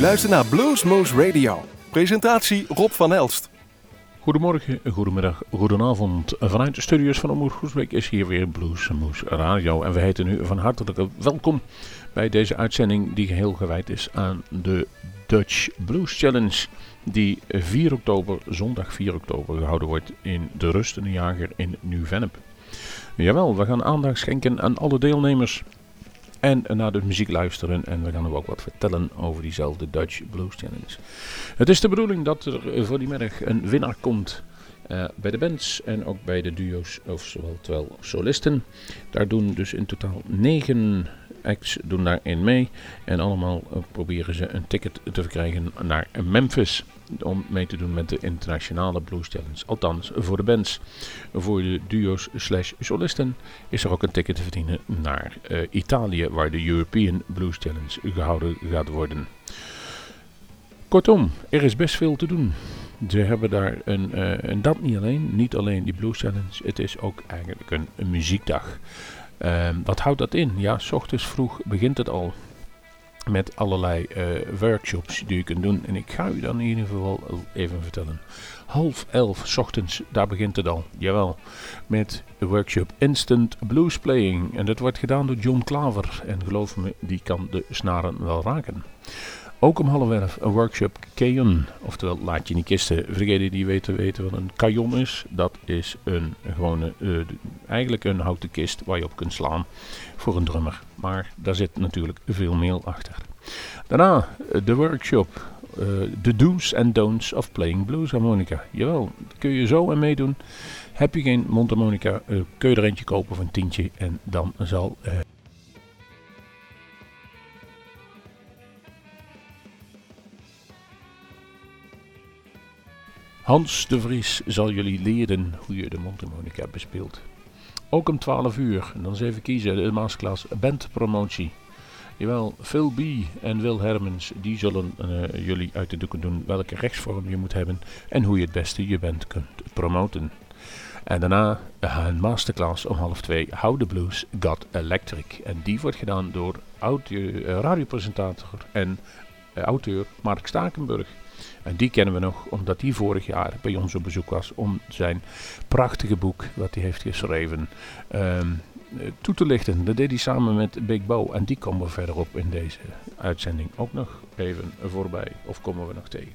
U luistert naar Bluesmoose Radio. Presentatie Rob van Elst. Goedemorgen, goedemiddag, goedenavond. Vanuit de studios van Omroep Groesbeek is hier weer Bluesmoose Radio. En we heten u van harte welkom bij deze uitzending die geheel gewijd is aan de Dutch Blues Challenge. Die 4 oktober, zondag 4 oktober, gehouden wordt in de Rustende Jager in Nieuw-Vennep. Jawel, we gaan aandacht schenken aan alle deelnemers. En naar de muziek luisteren. En we gaan ook wat vertellen over diezelfde Dutch Blues Challenge. Het is de bedoeling dat er voor die middag een winnaar komt. Uh, bij de bands en ook bij de duo's, of zowel solisten. Daar doen dus in totaal negen acts doen daarin mee. En allemaal uh, proberen ze een ticket te verkrijgen naar Memphis om mee te doen met de internationale Blues Challenge. Althans, voor de bands. Voor de duo's slash solisten is er ook een ticket te verdienen naar uh, Italië, waar de European Blues Challenge gehouden gaat worden. Kortom, er is best veel te doen. Ze hebben daar een, uh, en dat niet alleen, niet alleen die Blues Challenge, het is ook eigenlijk een muziekdag. Uh, wat houdt dat in? Ja, s ochtends vroeg begint het al met allerlei uh, workshops die je kunt doen. En ik ga u dan in ieder geval even vertellen. Half elf s ochtends, daar begint het al. Jawel, met de workshop Instant Blues Playing. En dat wordt gedaan door John Klaver. En geloof me, die kan de snaren wel raken. Ook om half een workshop Kayon, oftewel laat je niet kisten. Voor degenen die weten, weten wat een kajon is. Dat is een gewone, uh, eigenlijk een houten kist waar je op kunt slaan voor een drummer. Maar daar zit natuurlijk veel meer achter. Daarna uh, de workshop The uh, Do's and Don'ts of Playing Blues Harmonica. Jawel, kun je zo en meedoen. Heb je geen mondharmonica, uh, kun je er eentje kopen voor een tientje en dan zal... Hans de Vries zal jullie leren hoe je de mondharmonica bespeelt. Ook om 12 uur, dan eens even kiezen, de masterclass bandpromotie. Jawel, Phil B. en Wil Hermans, die zullen uh, jullie uit de doeken doen welke rechtsvorm je moet hebben en hoe je het beste je band kunt promoten. En daarna een masterclass om half twee, How the Blues Got Electric. En die wordt gedaan door uh, radiopresentator en auteur Mark Stakenburg. En die kennen we nog omdat hij vorig jaar bij ons op bezoek was om zijn prachtige boek wat hij heeft geschreven um, toe te lichten. Dat deed hij samen met Big Bo en die komen we verderop in deze uitzending ook nog even voorbij of komen we nog tegen.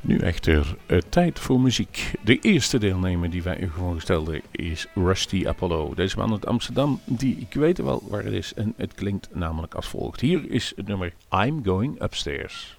Nu echter uh, tijd voor muziek. De eerste deelnemer die wij u gewoon stelden is Rusty Apollo. Deze man uit Amsterdam, die ik weet wel waar het is en het klinkt namelijk als volgt. Hier is het nummer I'm Going Upstairs.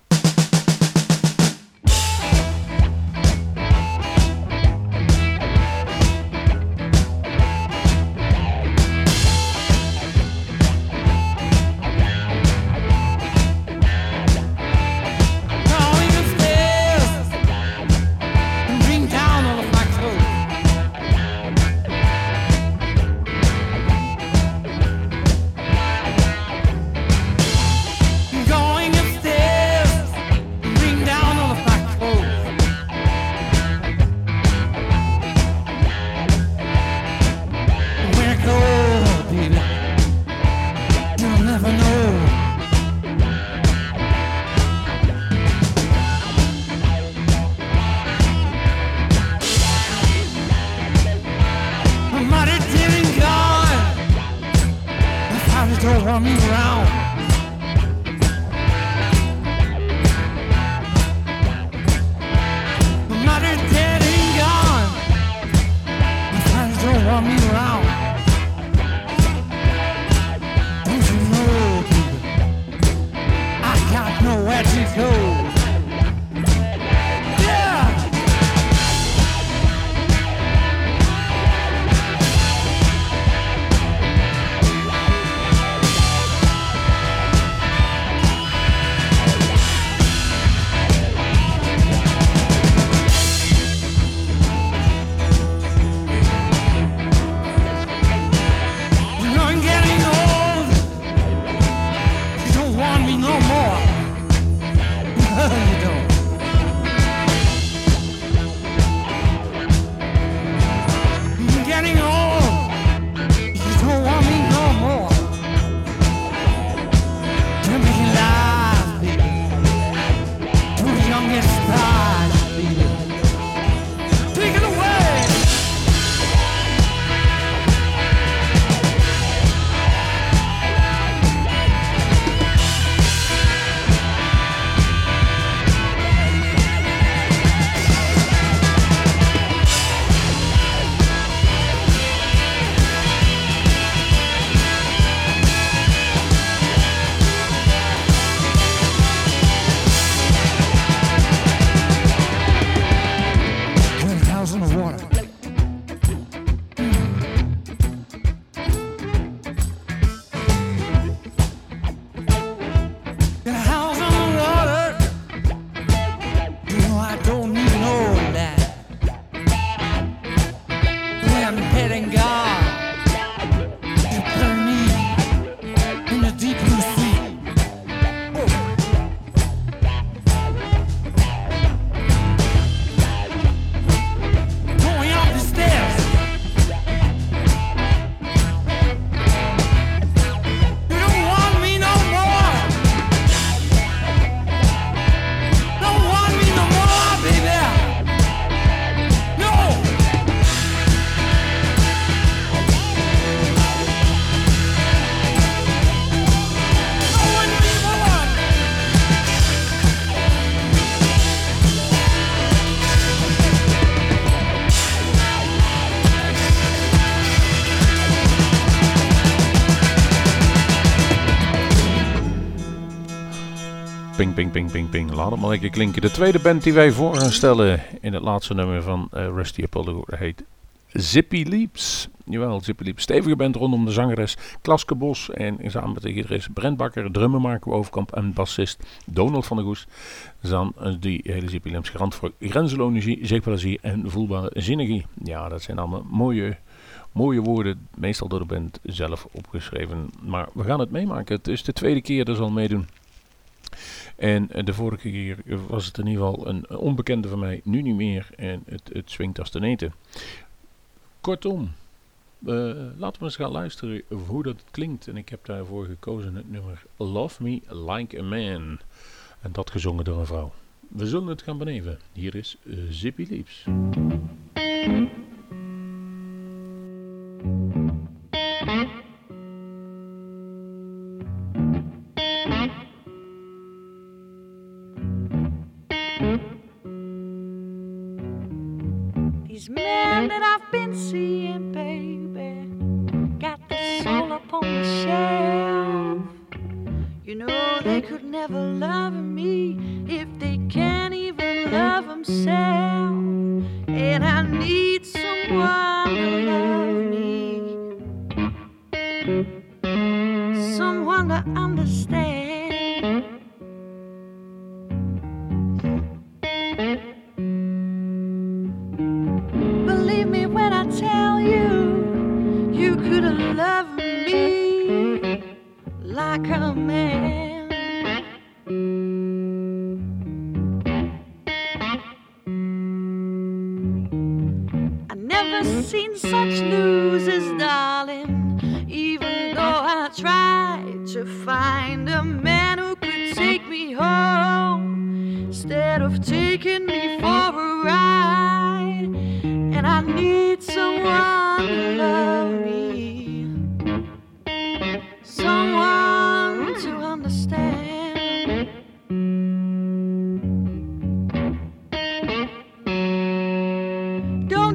Ping, ping, ping. Laat het maar lekker klinken. De tweede band die wij voor gaan stellen in het laatste nummer van uh, Rusty Apollo heet Zippy Leaps. Jawel, Zippy Leaps. Stevige band rondom de zangeres Klaske Bos. En samen met de gitarist Brent Bakker, drummer Marco Overkamp en bassist Donald van der Goes. Dan uh, die hele Zippy Leaps garant voor grenzeloze energie, en voelbare synergie. Ja, dat zijn allemaal mooie mooie woorden, meestal door de band zelf opgeschreven. Maar we gaan het meemaken. Het is de tweede keer dat ze al meedoen. En de vorige keer was het in ieder geval een onbekende van mij, nu niet meer. En het, het swingt als te eten. Kortom, uh, laten we eens gaan luisteren hoe dat klinkt. En ik heb daarvoor gekozen het nummer Love Me Like a Man. En dat gezongen door een vrouw. We zullen het gaan beneven. Hier is uh, Zippy Leaps.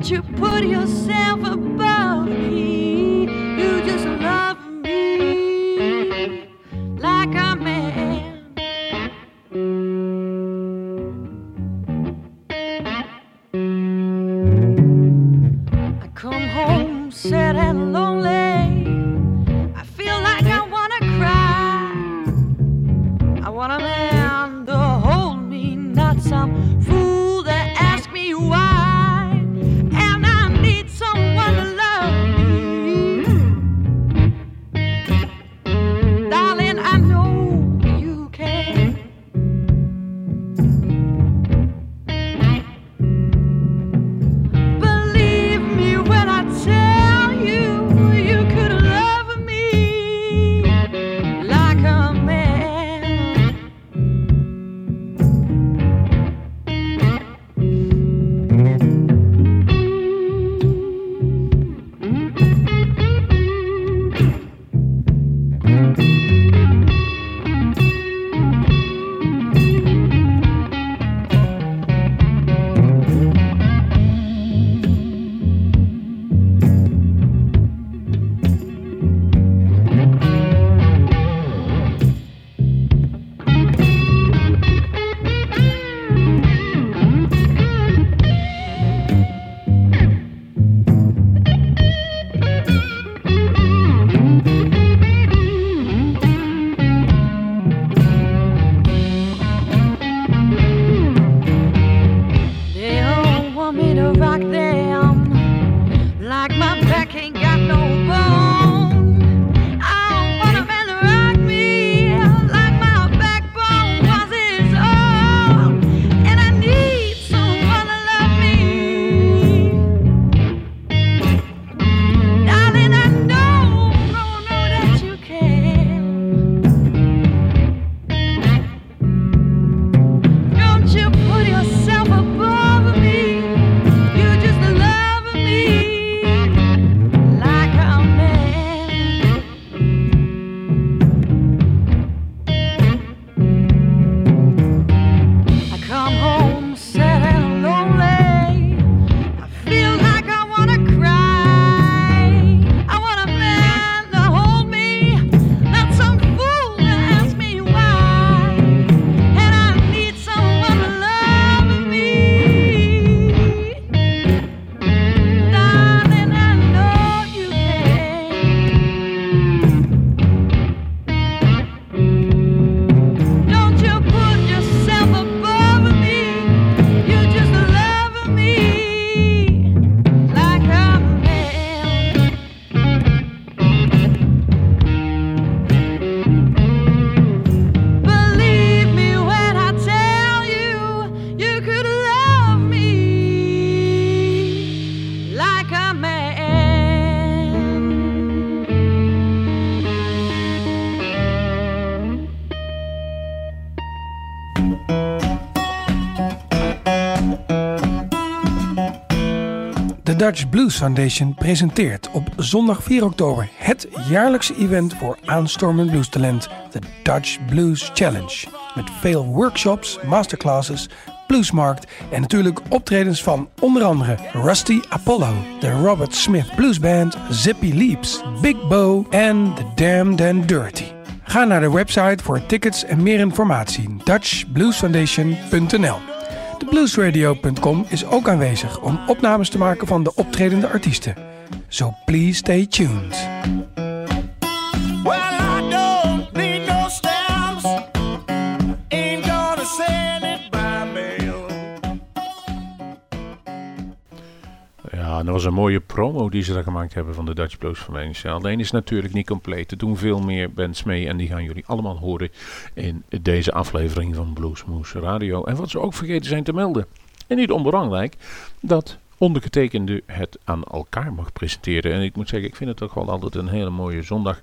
Don't you put yourself above me. Dutch Blues Foundation presenteert op zondag 4 oktober het jaarlijkse event voor aanstormend bluestalent, de Dutch Blues Challenge. Met veel workshops, masterclasses, bluesmarkt en natuurlijk optredens van onder andere Rusty Apollo, de Robert Smith Blues Band, Zippy Leaps, Big Bow en The Damned and Dirty. Ga naar de website voor tickets en meer informatie dutchbluesfoundation.nl Bluesradio.com is ook aanwezig om opnames te maken van de optredende artiesten. So please stay tuned. Ja, dat was een mooie promo die ze daar gemaakt hebben van de Dutch Blues Foundation. Alleen is natuurlijk niet compleet. Er doen veel meer bands mee en die gaan jullie allemaal horen in deze aflevering van Bluesmoose Radio. En wat ze ook vergeten zijn te melden, en niet onbelangrijk, dat ondergetekende het aan elkaar mag presenteren. En ik moet zeggen, ik vind het toch wel altijd een hele mooie zondag.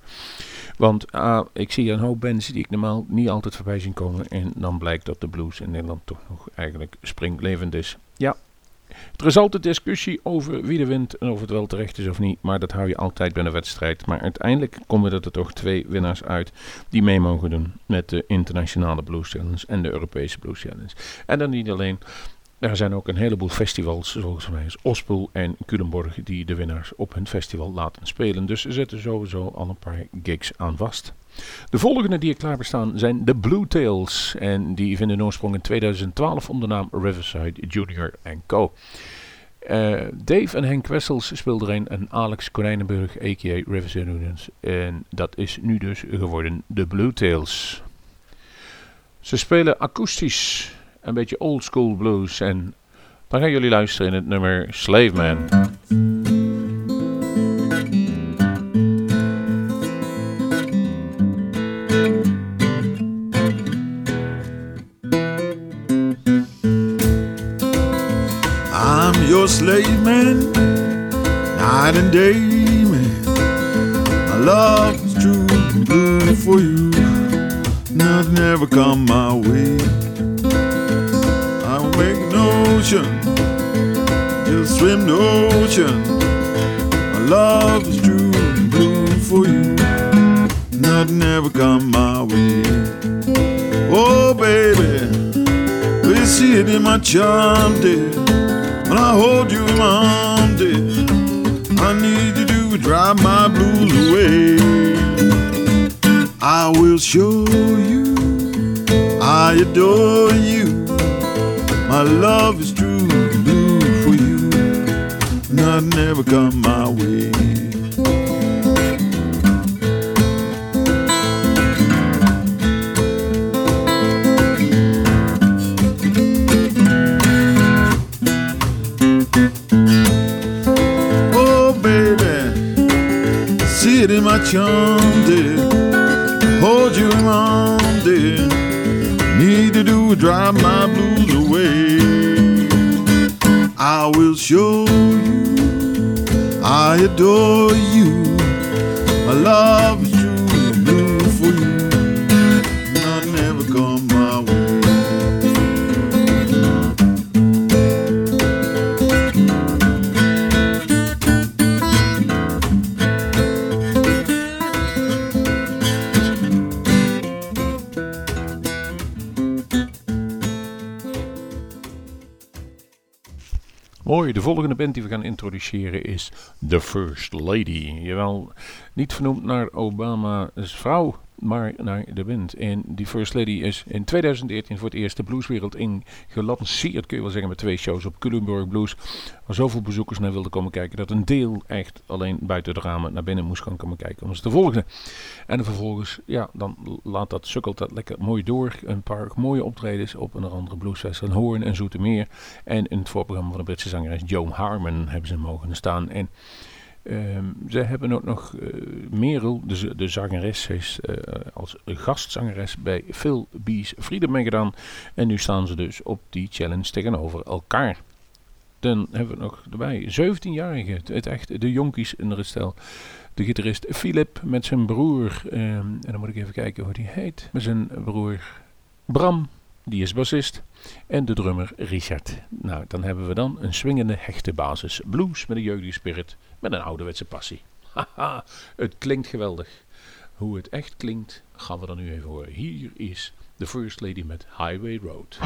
Want uh, ik zie een hoop bands die ik normaal niet altijd voorbij zien komen. En dan blijkt dat de blues in Nederland toch nog eigenlijk springlevend is. Ja, er is altijd discussie over wie de wint en of het wel terecht is of niet. Maar dat hou je altijd bij een wedstrijd. Maar uiteindelijk komen er toch twee winnaars uit die mee mogen doen met de internationale Blues Challenge en de Europese Blues Challenge. En dan niet alleen. Er zijn ook een heleboel festivals, zoals mij is en Culemborg, die de winnaars op hun festival laten spelen. Dus er zitten sowieso al een paar gigs aan vast. De volgende die er klaar bestaan zijn de Blue Tails. En die vinden oorsprong in 2012 onder de naam Riverside Junior Co. Uh, Dave en Henk Wessels speelden erin en Alex Konijnenburg, a.k.a. Riverside Unions. En dat is nu dus geworden de Blue Tails. Ze spelen akoestisch, een beetje old school blues. En dan gaan jullie luisteren in het nummer Slave Man. Night and day, man. My love is true and blue for you. Nothing ever come my way. I wake an ocean, just swim the ocean. My love is true and blue for you. Nothing ever come my way. Oh, baby, we see it in my charm, dear. When I hold you in my arms, need to drive my blues away. I will show you, I adore you. My love is true, blue for you. Nothing ever come my way. Charm, dear. Hold you around, dear. Need to do drive my blues away. I will show you I adore you. De volgende band die we gaan introduceren is The First Lady. Jawel, niet vernoemd naar Obama's vrouw, maar naar de band. En die First Lady is in 2013 voor het eerst de blueswereld ingelanceerd, kun je wel zeggen, met twee shows op Culemborg Blues. Waar zoveel bezoekers naar wilden komen kijken, dat een deel echt alleen buiten de ramen naar binnen moest gaan komen kijken om ze te volgen. En vervolgens, ja, dan laat dat, sukkelt dat lekker mooi door. Een paar mooie optredens op een andere bluesfestival, Hoorn en Zoetermeer. En in het voorprogramma van de Britse zangeres Joan Harmon hebben ze mogen staan. En Um, ze hebben ook nog uh, Merel, de, zangeres, is uh, als gastzangeres bij Phil B's Freedom meegedaan. En nu staan ze dus op die challenge tegenover elkaar. Dan hebben we nog erbij 17-jarige, het echt de jonkies in de stel. De gitarist Philip met zijn broer, um, en dan moet ik even kijken hoe die heet, met zijn broer Bram die is bassist. En de drummer Richard. Nou, dan hebben we dan een swingende hechte basis. Blues met een jeugdige spirit, met een ouderwetse passie. Haha, het klinkt geweldig. Hoe het echt klinkt, gaan we dan nu even horen. Hier is de First Lady met Highway Road.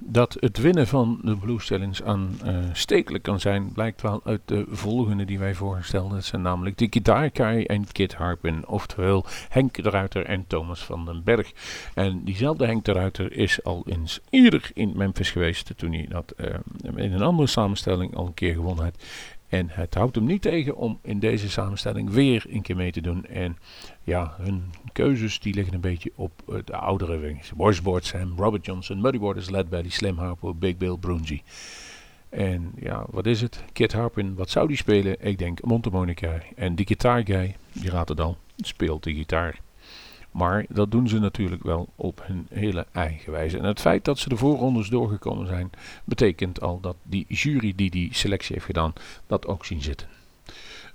Dat het winnen van de Blues Challenge aanstekelijk kan zijn, blijkt wel uit de volgende die wij voorstelden. Dat zijn namelijk de Guitar en Kit Harpin, oftewel Henk de Ruiter en Thomas van den Berg. En diezelfde Henk de Ruiter is al eens eerder in Memphis geweest, toen hij dat uh, in een andere samenstelling al een keer gewonnen had. En het houdt hem niet tegen om in deze samenstelling weer een keer mee te doen. En ja, hun keuzes die liggen een beetje op de oudere wings. Washboard Sam, Robert Johnson, Muddy Waters, Led Belly, Slim Harper, Big Bill, Brunzi. En ja, wat is het? Kit Harpin, wat zou die spelen? Ik denk mondharmonica. En die gitaarguy, die raadt het al, speelt de gitaar. Maar dat doen ze natuurlijk wel op hun hele eigen wijze. En het feit dat ze de voorrondes doorgekomen zijn, betekent al dat die jury die die selectie heeft gedaan, dat ook zien zitten.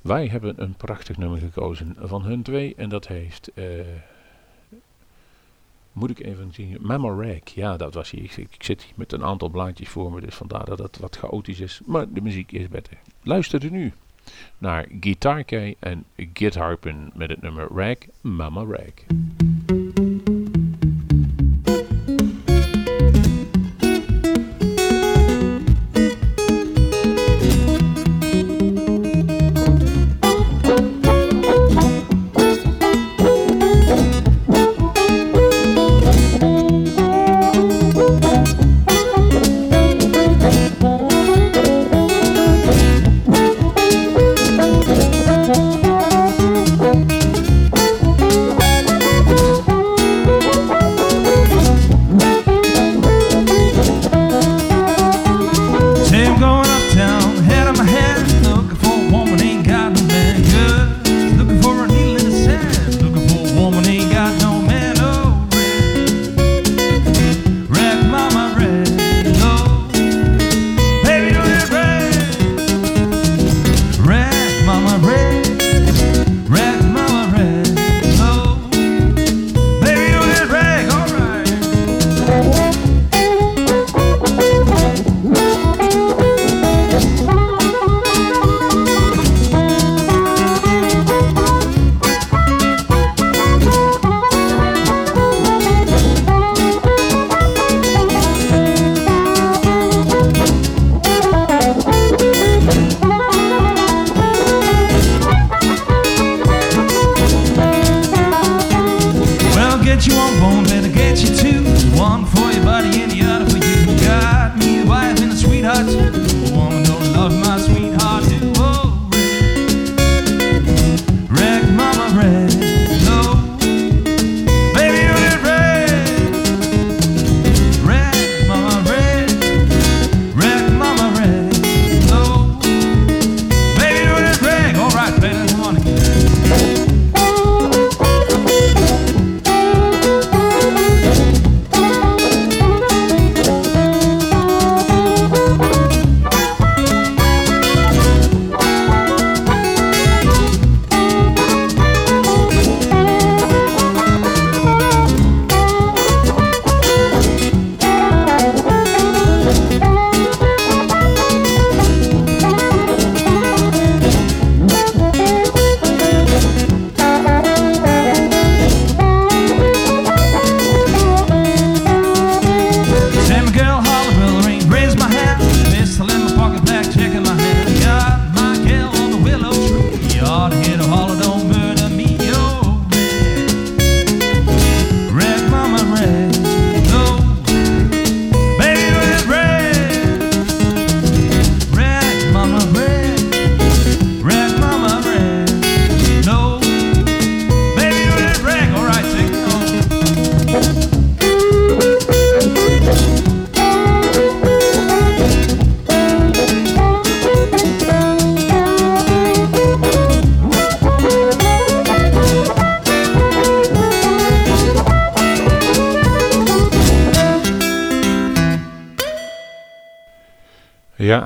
Wij hebben een prachtig nummer gekozen van hun twee. En dat heeft, uh, moet ik even zien, Mama Rag. Ja, dat was hij. Ik, zit hier met een aantal blaadjes voor me, dus vandaar dat het wat chaotisch is. Maar de muziek is beter. Luister er nu naar Guitar Kay en Guitarpin met het nummer Rag, Mama Rag.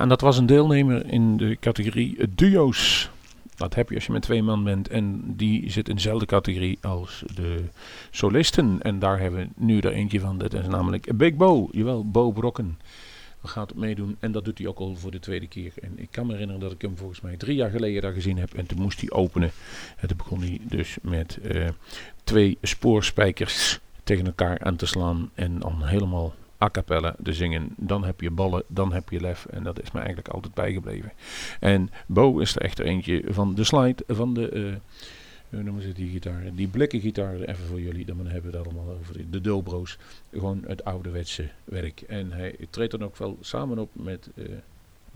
En dat was een deelnemer in de categorie duo's. Dat heb je als je met twee man bent. En die zit in dezelfde categorie als de solisten. En daar hebben we nu er eentje van. Dat is namelijk Big Bo. Jawel, Bo Brokken. Gaat meedoen. En dat doet hij ook al voor de tweede keer. En ik kan me herinneren dat ik hem volgens mij drie jaar geleden daar gezien heb. En toen moest hij openen. En toen begon hij dus met uh, twee spoorspijkers tegen elkaar aan te slaan. En dan helemaal a cappella te zingen. Dan heb je ballen, dan heb je lef. En dat is me eigenlijk altijd bijgebleven. En Bo is er echt eentje van de slide van de... Uh, hoe noemen ze die gitaar? Die blikken gitaar, even voor jullie, dan hebben we het allemaal over. De Dobro's, gewoon het ouderwetse werk. En hij treedt dan ook wel samen op met uh,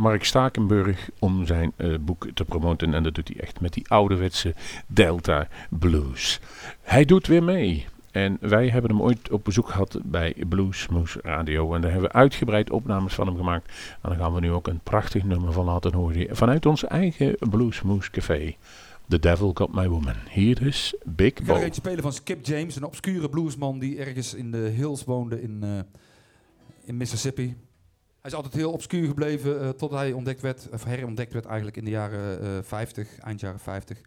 Mark Stakenburg om zijn eh, boek te promoten. En dat doet hij echt met die ouderwetse Delta Blues. Hij doet weer mee. En wij hebben hem ooit op bezoek gehad bij Bluesmoes Radio. En daar hebben we uitgebreid opnames van hem gemaakt. En daar gaan we nu ook een prachtig nummer van laten horen. Vanuit ons eigen Bluesmoes Café. The Devil Got My Woman. Hier is Big Ik ga Bo. er eentje spelen van Skip James, een obscure bluesman die ergens in de hills woonde in, eh, in Mississippi. Hij is altijd heel obscuur gebleven eh, tot hij ontdekt werd, of herontdekt werd eigenlijk in de jaren eh 50, eind jaren 50.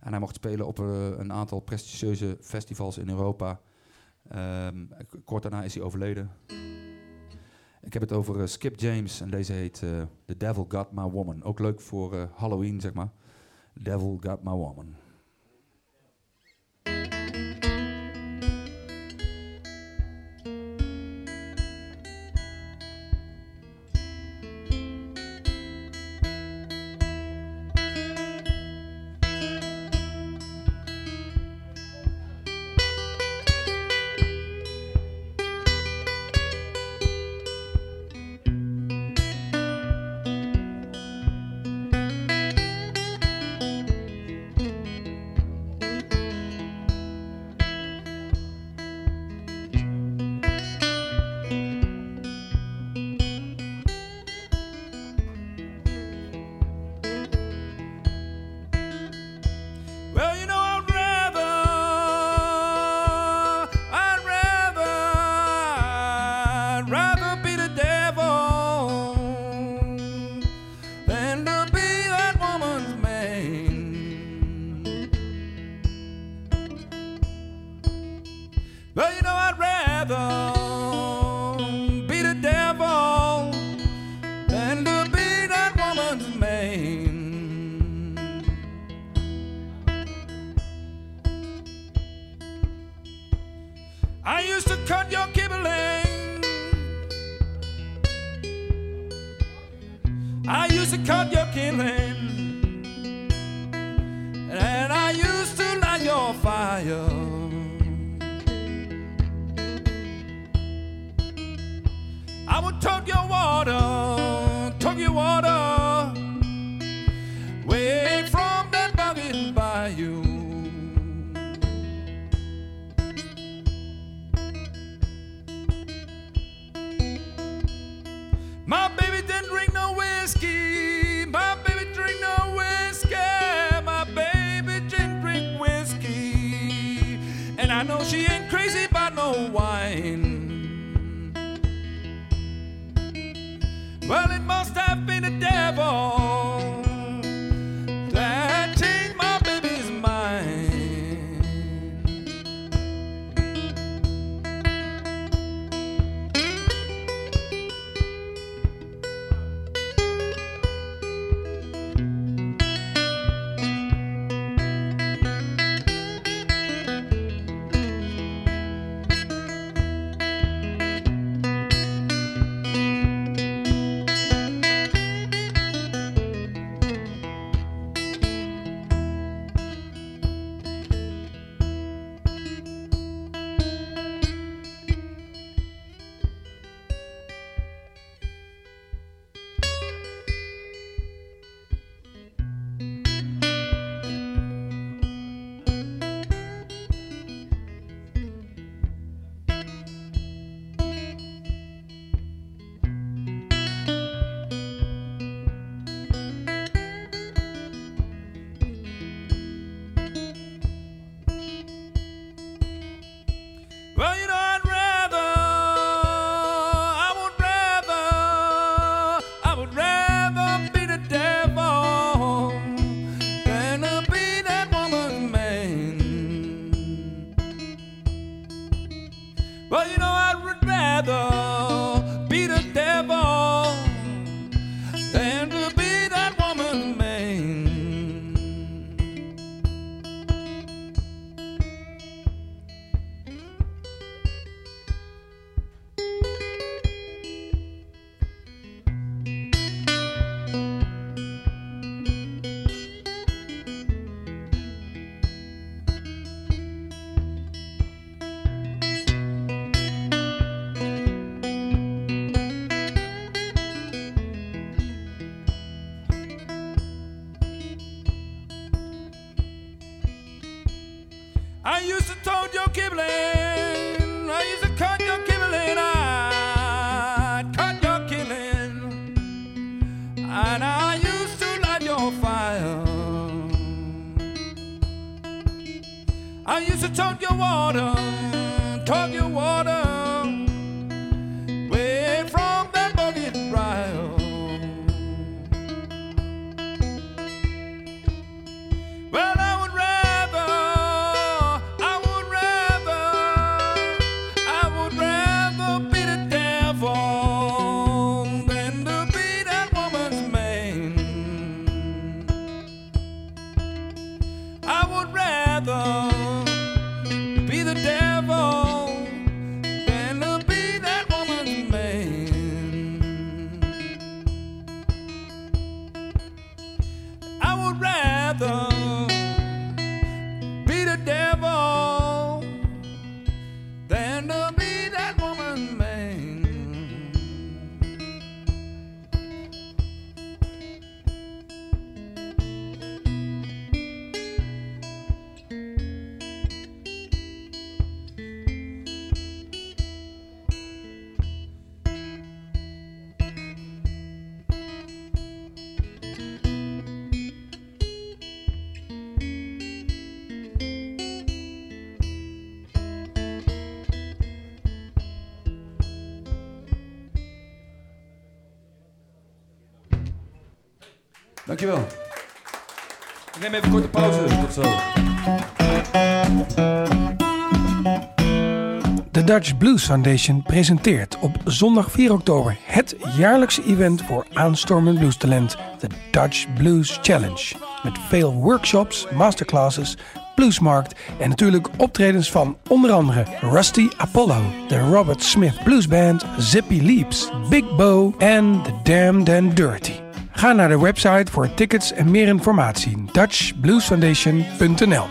En hij mocht spelen op eh, een aantal prestigieuze festivals in Europa. Ehm, kort daarna is hij overleden. Ik heb het over eh, Skip James en deze heet eh, The Devil Got My Woman. Ook leuk voor Halloween, zeg maar. Devil Got My Woman. autumn. Dankjewel. Ik neem even een korte pauze. Tot zo. De Dutch Blues Foundation presenteert op zondag 4 oktober het jaarlijkse event voor aanstormend bluestalent, de Dutch Blues Challenge. Met veel workshops, masterclasses, bluesmarkt en natuurlijk optredens van onder andere Rusty Apollo, de Robert Smith Blues Band, Zippy Leaps, Big Bow en The Damned and Dirty. Ga naar de website voor tickets en meer informatie dutchbluesfoundation.nl.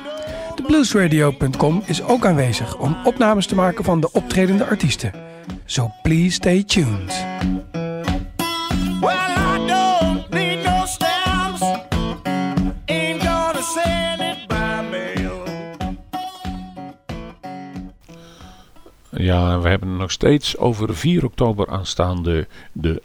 De bluesradio.com is ook aanwezig om opnames te maken van de optredende artiesten. So please stay tuned. Ja, we hebben nog steeds over 4 oktober aanstaande de,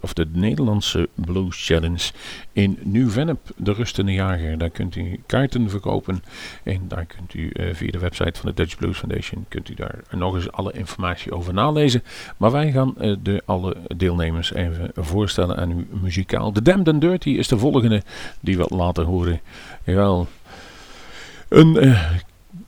of de Nederlandse Blues Challenge in Nieuw-Vennep, de Rustende Jager. Daar kunt u kaarten verkopen en daar kunt u eh, via de website van de Dutch Blues Foundation kunt u daar nog eens alle informatie over nalezen. Maar wij gaan eh, de alle deelnemers even voorstellen aan u muzikaal. The Damned Dirty is de volgende die we laten horen. Jawel, een... eh,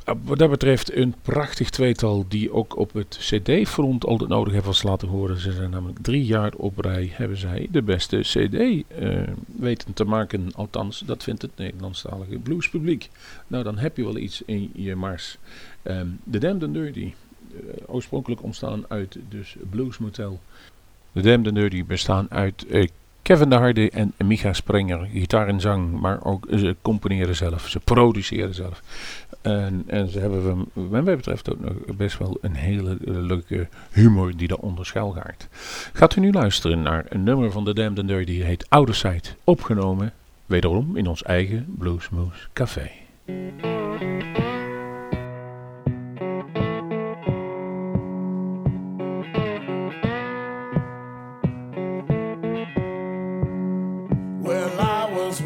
wat dat betreft een prachtig tweetal die ook op het cd-front altijd nodig hebben was laten horen. Ze zijn namelijk drie jaar op rij hebben zij de beste cd eh, weten te maken. Althans, dat vindt het Nederlandstalige bluespubliek. Nou, dan heb je wel iets in je mars. Ehm The Damned and Dirty, eh, oorspronkelijk ontstaan uit dus Blues Motel. The Damned and Dirty bestaan uit eh, Kevin de Harde en Micha Sprenger, gitaar en zang, maar ook ze componeren zelf, ze produceren zelf. En, en ze hebben, wat mij betreft, ook nog best wel een hele leuke humor die daaronder schuilgaart. Gaat u nu luisteren naar een nummer van The Damned and Dirty, die heet Outer Side, opgenomen, wederom in ons eigen Bluesmoose Café. I was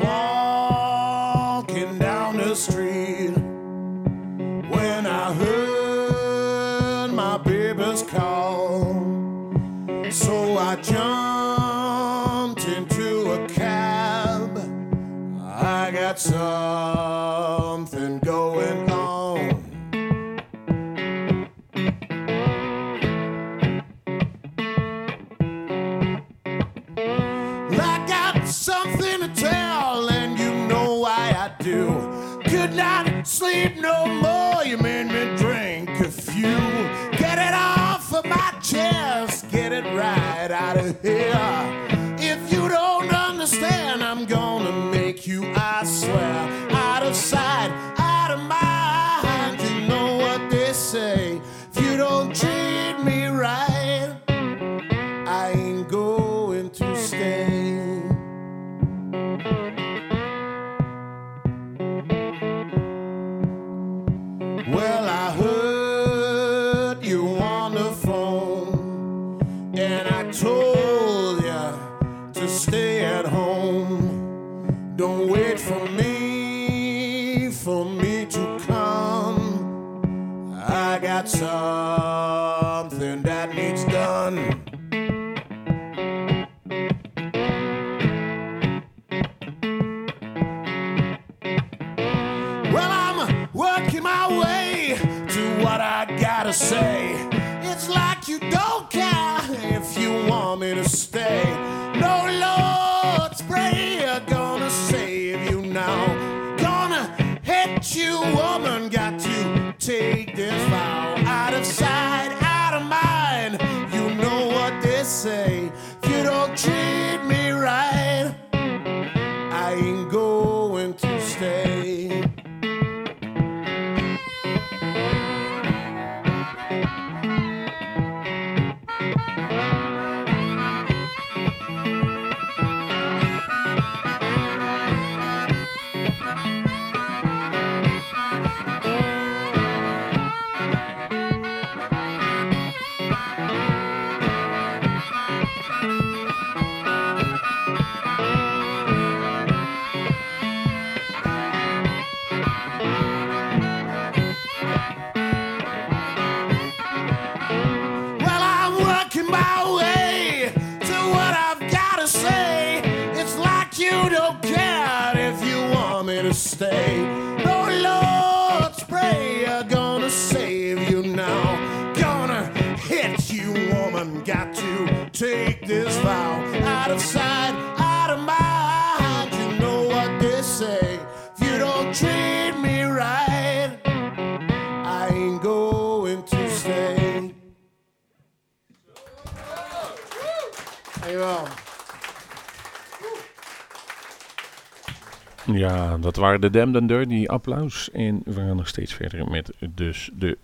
got to Ja, dat waren de and Dirty applaus. En we gaan nog steeds verder met dus de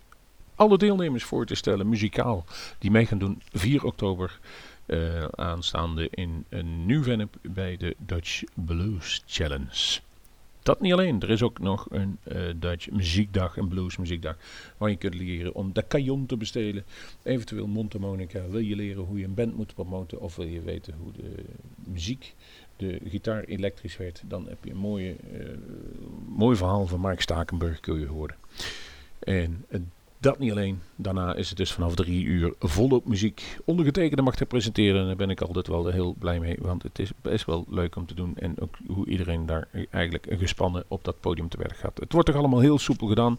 alle deelnemers voor te stellen, muzikaal, die mee gaan doen 4 oktober eh, aanstaande in een New Vennep bij de Dutch Blues Challenge. Dat niet alleen, er is ook nog een eh, Dutch muziekdag, een bluesmuziekdag, waar je kunt leren om de cajon te bestelen. Eventueel mondharmonica. Wil je leren hoe je een band moet promoten of wil je weten hoe de muziek, de gitaar elektrisch werd, dan heb je een mooie, eh, mooi verhaal van Mark Stakenburg kun je horen. En eh, dat niet alleen. Daarna is het dus vanaf drie uur volop muziek. Ondergetekende mag te presenteren. En daar ben ik altijd wel heel blij mee. Want het is best wel leuk om te doen. En ook hoe iedereen daar eigenlijk gespannen op dat podium te werk gaat. Het wordt toch allemaal heel soepel gedaan.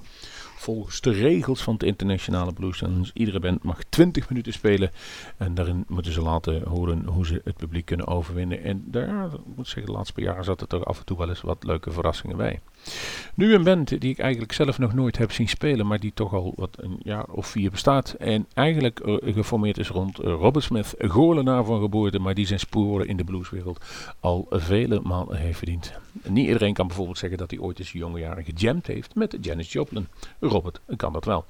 Volgens de regels van het internationale blues. Iedere band mag 20 minuten spelen. En daarin moeten ze laten horen hoe ze het publiek kunnen overwinnen. En daar, ik moet zeggen, de laatste paar jaar zat er toch af en toe wel eens wat leuke verrassingen bij. Nu een band die ik eigenlijk zelf nog nooit heb zien spelen, maar die toch al wat een jaar of vier bestaat. En eigenlijk eh, geformeerd is rond eh, Robert Smith, goorlenaar van geboorte, maar die zijn sporen in de blueswereld al vele malen heeft verdiend. Niet iedereen kan bijvoorbeeld zeggen dat hij ooit eens jonge jaren gejamd heeft met Janis Joplin. Robert kan dat wel.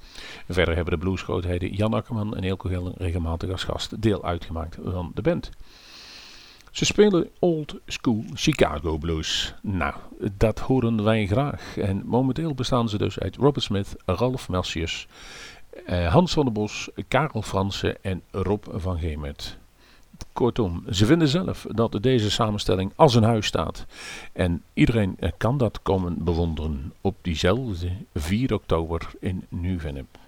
Verder hebben de bluesgrootheden Jan Akkerman en Eelco Gelden regelmatig als gast deel uitgemaakt van de band. Ze spelen old school Chicago blues. Nou, dat horen wij graag. En momenteel bestaan ze dus uit Robert Smith, Ralph Melchius, eh, Hans van der Bos, Karel Fransen en Rob van Gemert. Kortom, ze vinden zelf dat deze samenstelling als een huis staat. En iedereen eh, kan dat komen bewonderen op diezelfde 4 oktober in Nieuw-Vennep.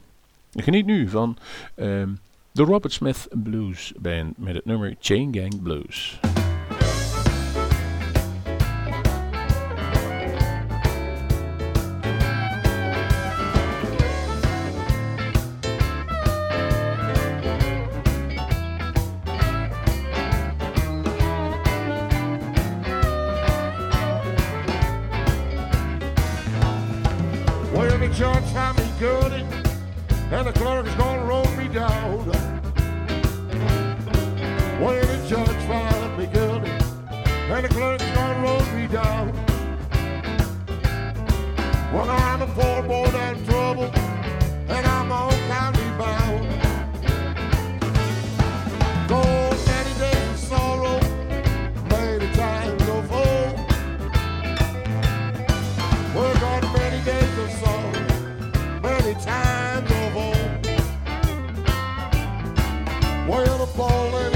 Geniet nu van ehm, de Robert Smith Blues Band met het nummer Chain Gang Blues. Found and the clerk is gonna roll me down. Well, the judge found me guilty, and the clerk is gonna roll me down. Well, I'm a poor boy in trouble, Well,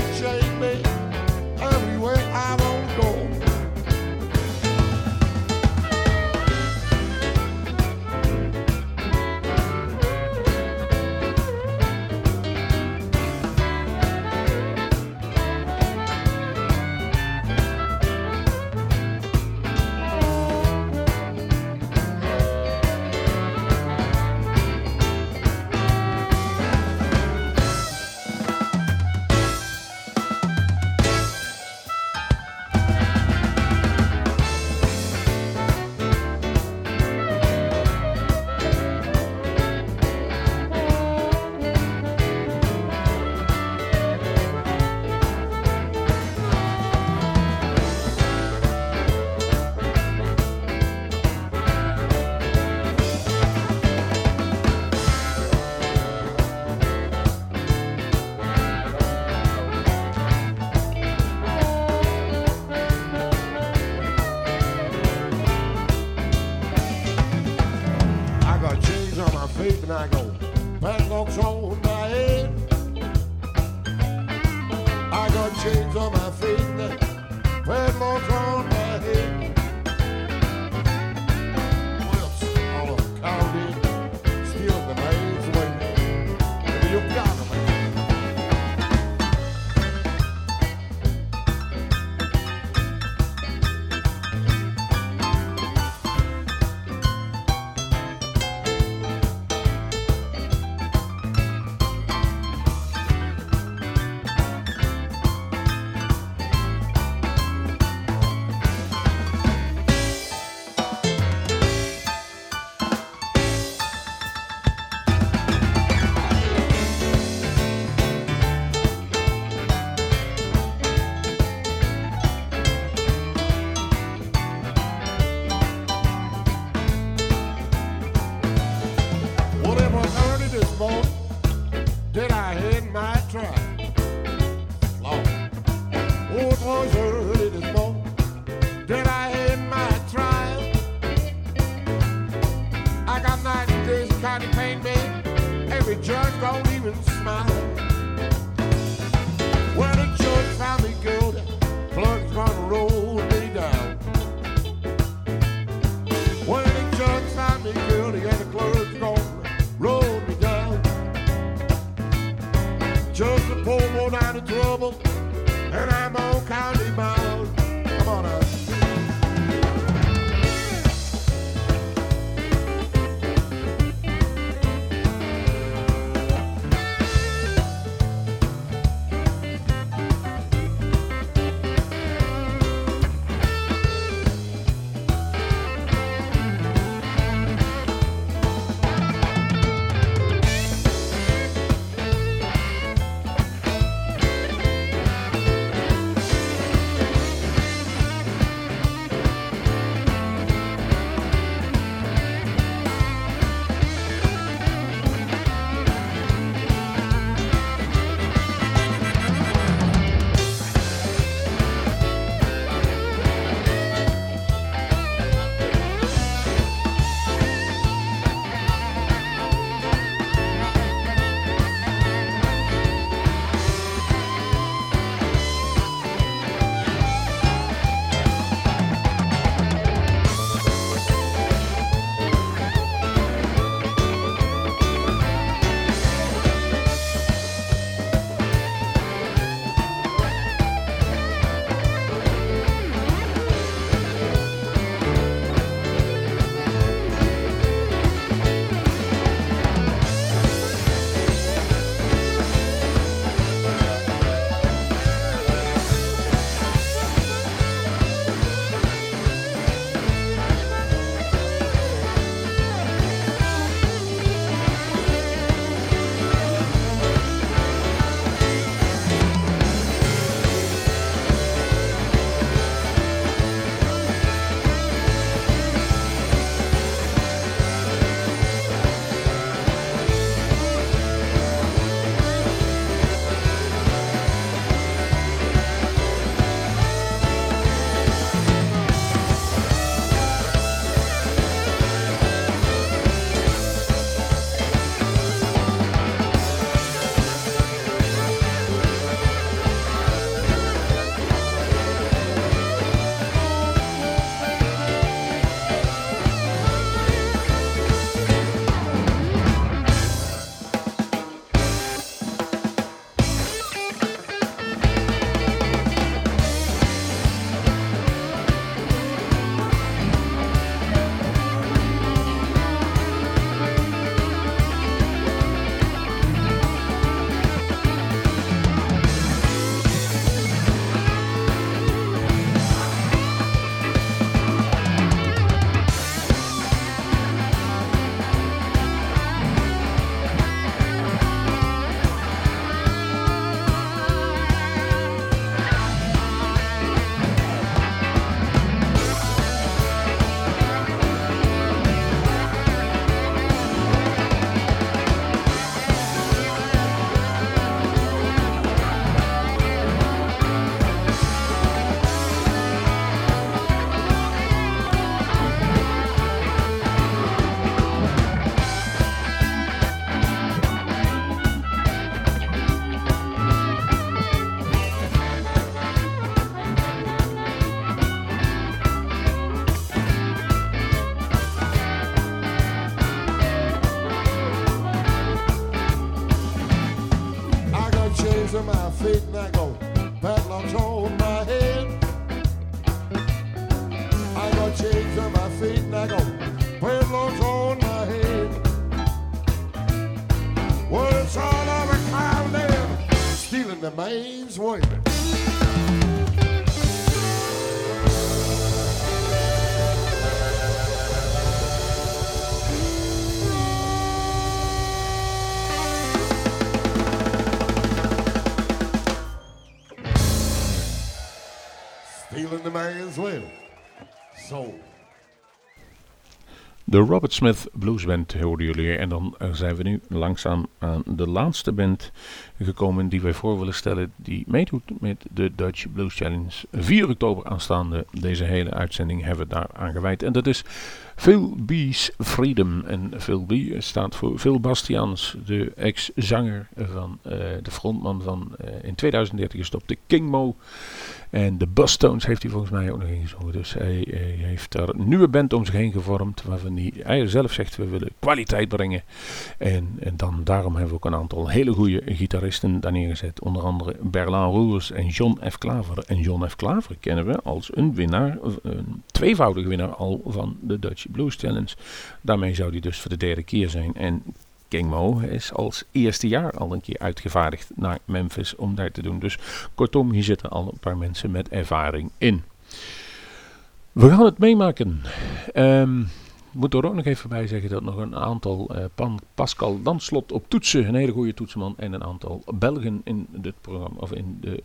poop and I go, padlocks on my head. I got chains on my feet, padlocks on Well, it's all of a stealing the man's stealing the man's will. So De Robert Smith Blues Band hoorden jullie. En dan eh, zijn we nu langzaam aan de laatste band gekomen die wij voor willen stellen. Die meedoet met de Dutch Blues Challenge. 4 oktober aanstaande. Deze hele uitzending hebben we daar aan gewijd. En dat is Phil B's Freedom. En Phil B staat voor Phil Bastiaans, de ex-zanger van eh, de frontman van eh, in 2013 gestopte King Mo. En de Bustones heeft hij volgens mij ook nog ingezongen. Dus hij, hij heeft daar een nieuwe band om zich heen gevormd. Waarvan hij, hij zelf zegt we willen kwaliteit brengen. En, en dan, daarom hebben we ook een aantal hele goede gitaristen daar neergezet. Onder andere Berlin Roers en John F. Klaver. En John F. Klaver kennen we als een winnaar, een tweevoudige winnaar al van de Dutch Blues Challenge. Daarmee zou hij dus voor de derde keer zijn. En King Mo is als eerste jaar al een keer uitgevaardigd naar Memphis om daar te doen. Dus kortom, hier zitten al een paar mensen met ervaring in. We gaan het meemaken. Ik moet er ook nog even bij zeggen dat nog een aantal eh, Pan, Pascal Danslot op toetsen, een hele goede toetsenman, en een aantal Belgen in dit programma of in de,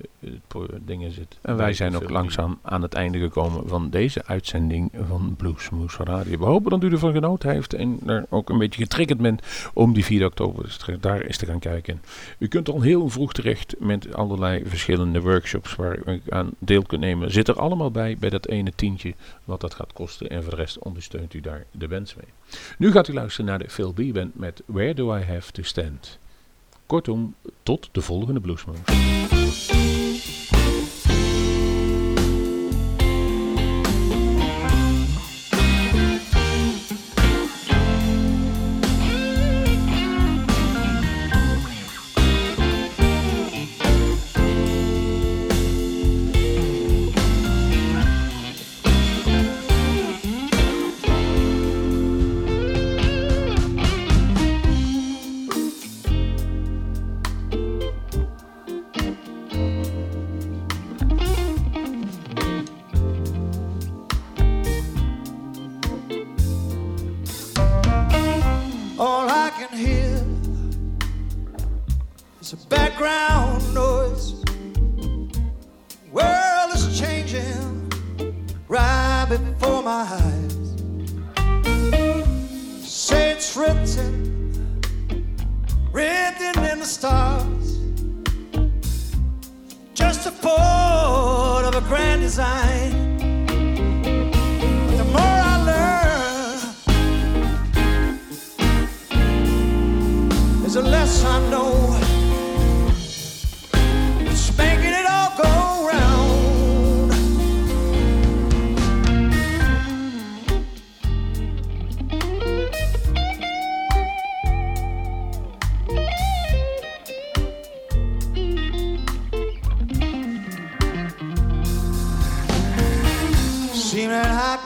pro- dingen zit. En wij zijn ook langzaam aan het einde gekomen van deze uitzending van Bluesmoes Radio. We hopen dat u ervan genoten heeft en er ook een beetje getriggerd bent om die 4 oktober daar eens te gaan kijken. U kunt al heel vroeg terecht met allerlei verschillende workshops waar u aan deel kunt nemen. Zit er allemaal bij, bij dat ene tientje wat dat gaat kosten. En voor de rest ondersteunt u daar de bands mee. Nu gaat u luisteren naar de Phil B Band met Where Do I Have To Stand. Kortom, tot de volgende Bluesmoes.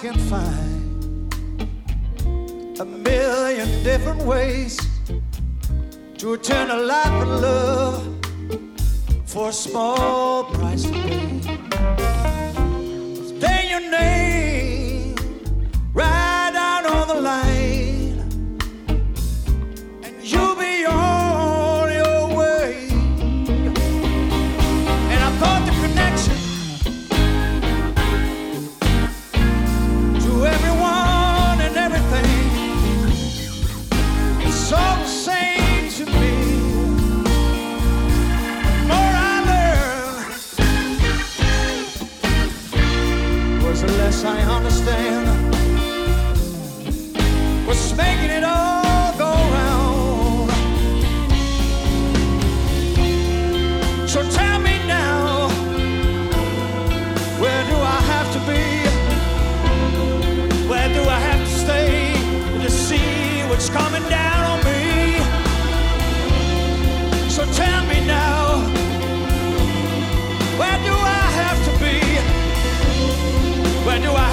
Can find a million different ways to return a life of love for a small price to pay. Stay your name right out on the line, making it all go round. So tell me now, where do I have to be? Where do I have to stay to see what's coming down on me? So tell me now, where do I have to be? Where do I